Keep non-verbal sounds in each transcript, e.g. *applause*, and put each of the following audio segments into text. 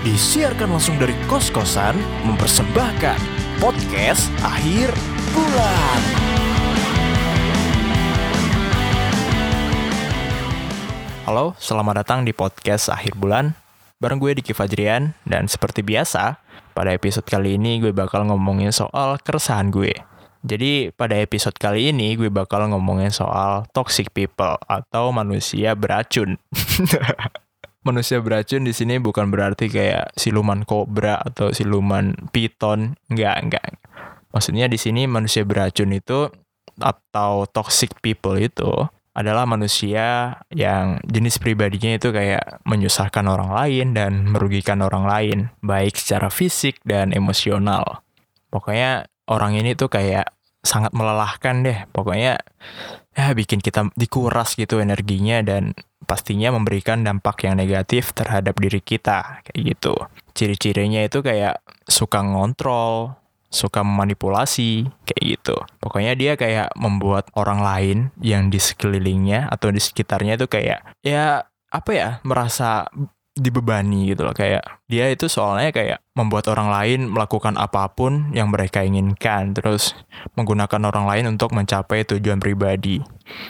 Disiarkan langsung dari kos-kosan mempersembahkan podcast akhir bulan. Halo, selamat datang di podcast akhir bulan. Bareng gue Diki Fajrian, dan seperti biasa, pada episode kali ini gue bakal ngomongin soal keresahan gue. Jadi pada episode kali ini gue bakal ngomongin soal toxic people atau manusia beracun. *laughs* manusia beracun di sini bukan berarti kayak siluman kobra atau siluman piton, enggak, enggak. Maksudnya di sini manusia beracun itu atau toxic people itu adalah manusia yang jenis pribadinya itu kayak menyusahkan orang lain dan merugikan orang lain, baik secara fisik dan emosional. Pokoknya orang ini tuh kayak sangat melelahkan deh. Pokoknya ya bikin kita dikuras gitu energinya dan pastinya memberikan dampak yang negatif terhadap diri kita kayak gitu. Ciri-cirinya itu kayak suka ngontrol, suka memanipulasi kayak gitu. Pokoknya dia kayak membuat orang lain yang di sekelilingnya atau di sekitarnya itu kayak ya apa ya merasa dibebani gitu loh. Kayak dia itu soalnya kayak membuat orang lain melakukan apa pun yang mereka inginkan. Terus menggunakan orang lain untuk mencapai tujuan pribadi.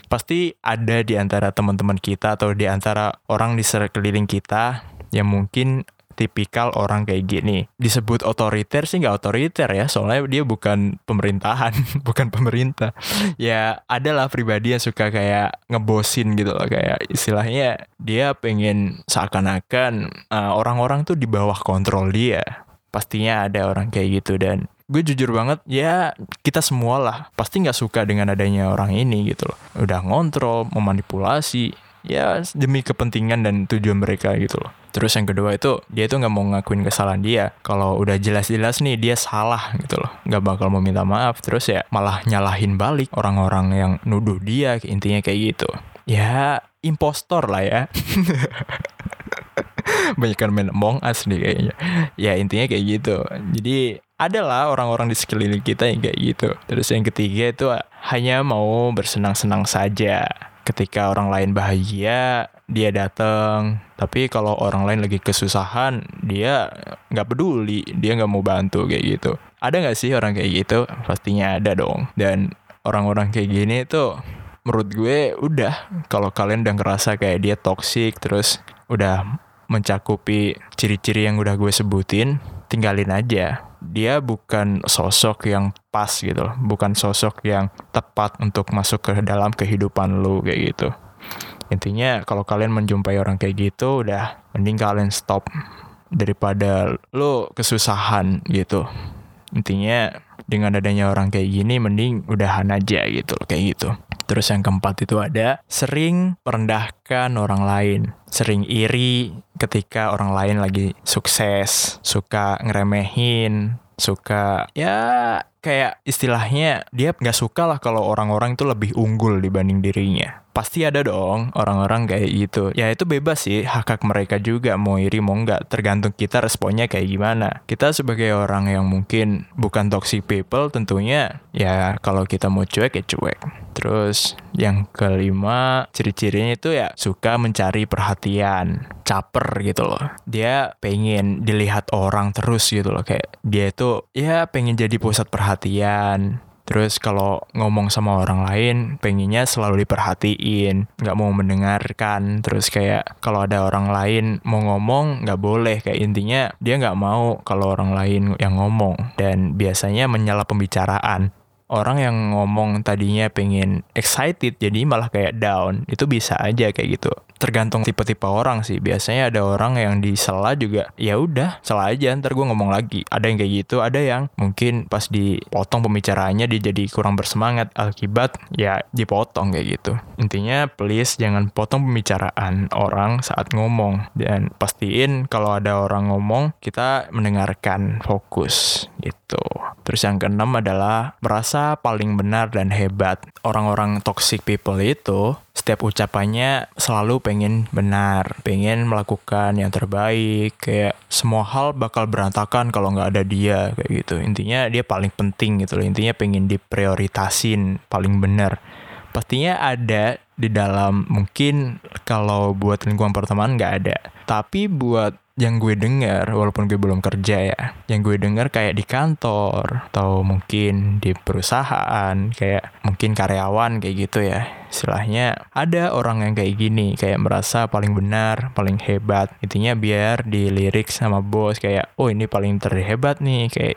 Pasti ada di antara teman-teman kita atau di antara orang di sekeliling kita yang mungkin tipikal orang kayak gini. Disebut otoriter sih nggak otoriter ya, soalnya dia bukan pemerintahan, *laughs* bukan pemerintah. Ya adalah pribadi yang suka kayak ngebosin gitu loh, kayak istilahnya dia pengen seakan-akan uh, orang-orang tuh di bawah kontrol dia. Pastinya ada orang kayak gitu dan gue jujur banget ya kita semua lah pasti nggak suka dengan adanya orang ini gitu loh udah ngontrol memanipulasi ya demi kepentingan dan tujuan mereka gitu loh Terus yang kedua itu dia itu nggak mau ngakuin kesalahan dia. Kalau udah jelas-jelas nih dia salah gitu loh, nggak bakal mau minta maaf. Terus ya malah nyalahin balik orang-orang yang nuduh dia intinya kayak gitu. Ya impostor lah ya. *laughs* Banyak kan main Among Us nih kayaknya. Ya intinya kayak gitu. Jadi adalah orang-orang di sekeliling kita yang kayak gitu. Terus yang ketiga itu hanya mau bersenang-senang saja. Ketika orang lain bahagia, dia datang tapi kalau orang lain lagi kesusahan dia nggak peduli dia nggak mau bantu kayak gitu. Ada nggak sih orang kayak gitu? Pastinya ada dong. Dan orang-orang kayak gini tuh menurut gue udah. Kalau kalian udah ngerasa kayak dia toxic terus udah mencakupi ciri-ciri yang udah gue sebutin tinggalin aja dia bukan sosok yang pas gitu loh. Bukan sosok yang tepat untuk masuk ke dalam kehidupan lu kayak gitu. Intinya kalau kalian menjumpai orang kayak gitu udah mending kalian stop daripada lo kesusahan gitu. Intinya dengan adanya orang kayak gini mending udahan aja gitu kayak gitu terus yang keempat itu ada sering merendahkan orang lain sering iri ketika orang lain lagi sukses suka ngeremehin suka ya kayak istilahnya dia nggak suka lah kalau orang-orang itu lebih unggul dibanding dirinya pasti ada dong orang-orang kayak gitu. Ya itu bebas sih, hak hak mereka juga mau iri mau enggak, tergantung kita responnya kayak gimana. Kita sebagai orang yang mungkin bukan toxic people tentunya ya kalau kita mau cuek ya cuek. Terus yang kelima ciri-cirinya itu ya suka mencari perhatian, caper gitu loh. Dia pengen dilihat orang terus gitu loh kayak dia itu ya pengen jadi pusat perhatian Terus kalau ngomong sama orang lain, pengennya selalu diperhatiin, nggak mau mendengarkan. Terus kayak kalau ada orang lain mau ngomong, nggak boleh. Kayak intinya dia nggak mau kalau orang lain yang ngomong. Dan biasanya menyala pembicaraan orang yang ngomong tadinya pengen excited jadi malah kayak down. Itu bisa aja kayak gitu tergantung tipe-tipe orang sih. Biasanya ada orang yang di sela juga ya udah salah aja ntar gue ngomong lagi. Ada yang kayak gitu ada yang mungkin pas dipotong pembicaraannya dia jadi kurang bersemangat. Akibat ya dipotong kayak gitu. Intinya please jangan potong pembicaraan orang saat ngomong. Dan pastiin kalau ada orang ngomong kita mendengarkan fokus gitu. Terus yang keenam adalah merasa paling benar dan hebat. Orang-orang toxic people itu setiap ucapannya selalu pengen benar, pengen melakukan yang terbaik, kayak semua hal bakal berantakan kalau nggak ada dia kayak gitu. Intinya dia paling penting gitu loh. Intinya pengen diprioritasin paling benar. Pastinya ada di dalam mungkin kalau buat lingkungan pertemanan nggak ada. Tapi buat yang gue dengar walaupun gue belum kerja ya yang gue dengar kayak di kantor atau mungkin di perusahaan kayak mungkin karyawan kayak gitu ya. Istilahnya ada orang yang kayak gini kayak merasa paling benar paling hebat. Intinya biar dilirik sama bos kayak oh ini paling terhebat nih kayak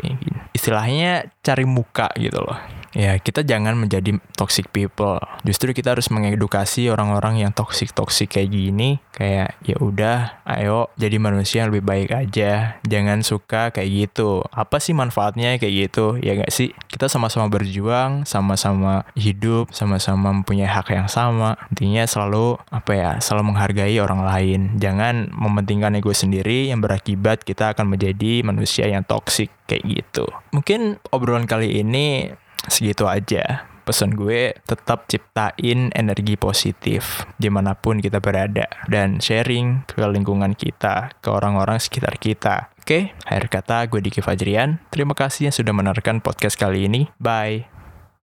istilahnya cari muka gitu loh ya kita jangan menjadi toxic people. Justru kita harus mengedukasi orang-orang yang toxic toxic kayak gini, kayak ya udah, ayo jadi manusia yang lebih baik aja. Jangan suka kayak gitu. Apa sih manfaatnya kayak gitu? Ya gak sih? Kita sama-sama berjuang, sama-sama hidup, sama-sama mempunyai hak yang sama. Intinya selalu apa ya? Selalu menghargai orang lain. Jangan mementingkan ego sendiri yang berakibat kita akan menjadi manusia yang toxic kayak gitu. Mungkin obrolan kali ini segitu aja. Pesan gue tetap ciptain energi positif di mana pun kita berada dan sharing ke lingkungan kita ke orang-orang sekitar kita. Oke? Akhir kata gue Diki Fajrian. Terima kasih yang sudah menarikan podcast kali ini. Bye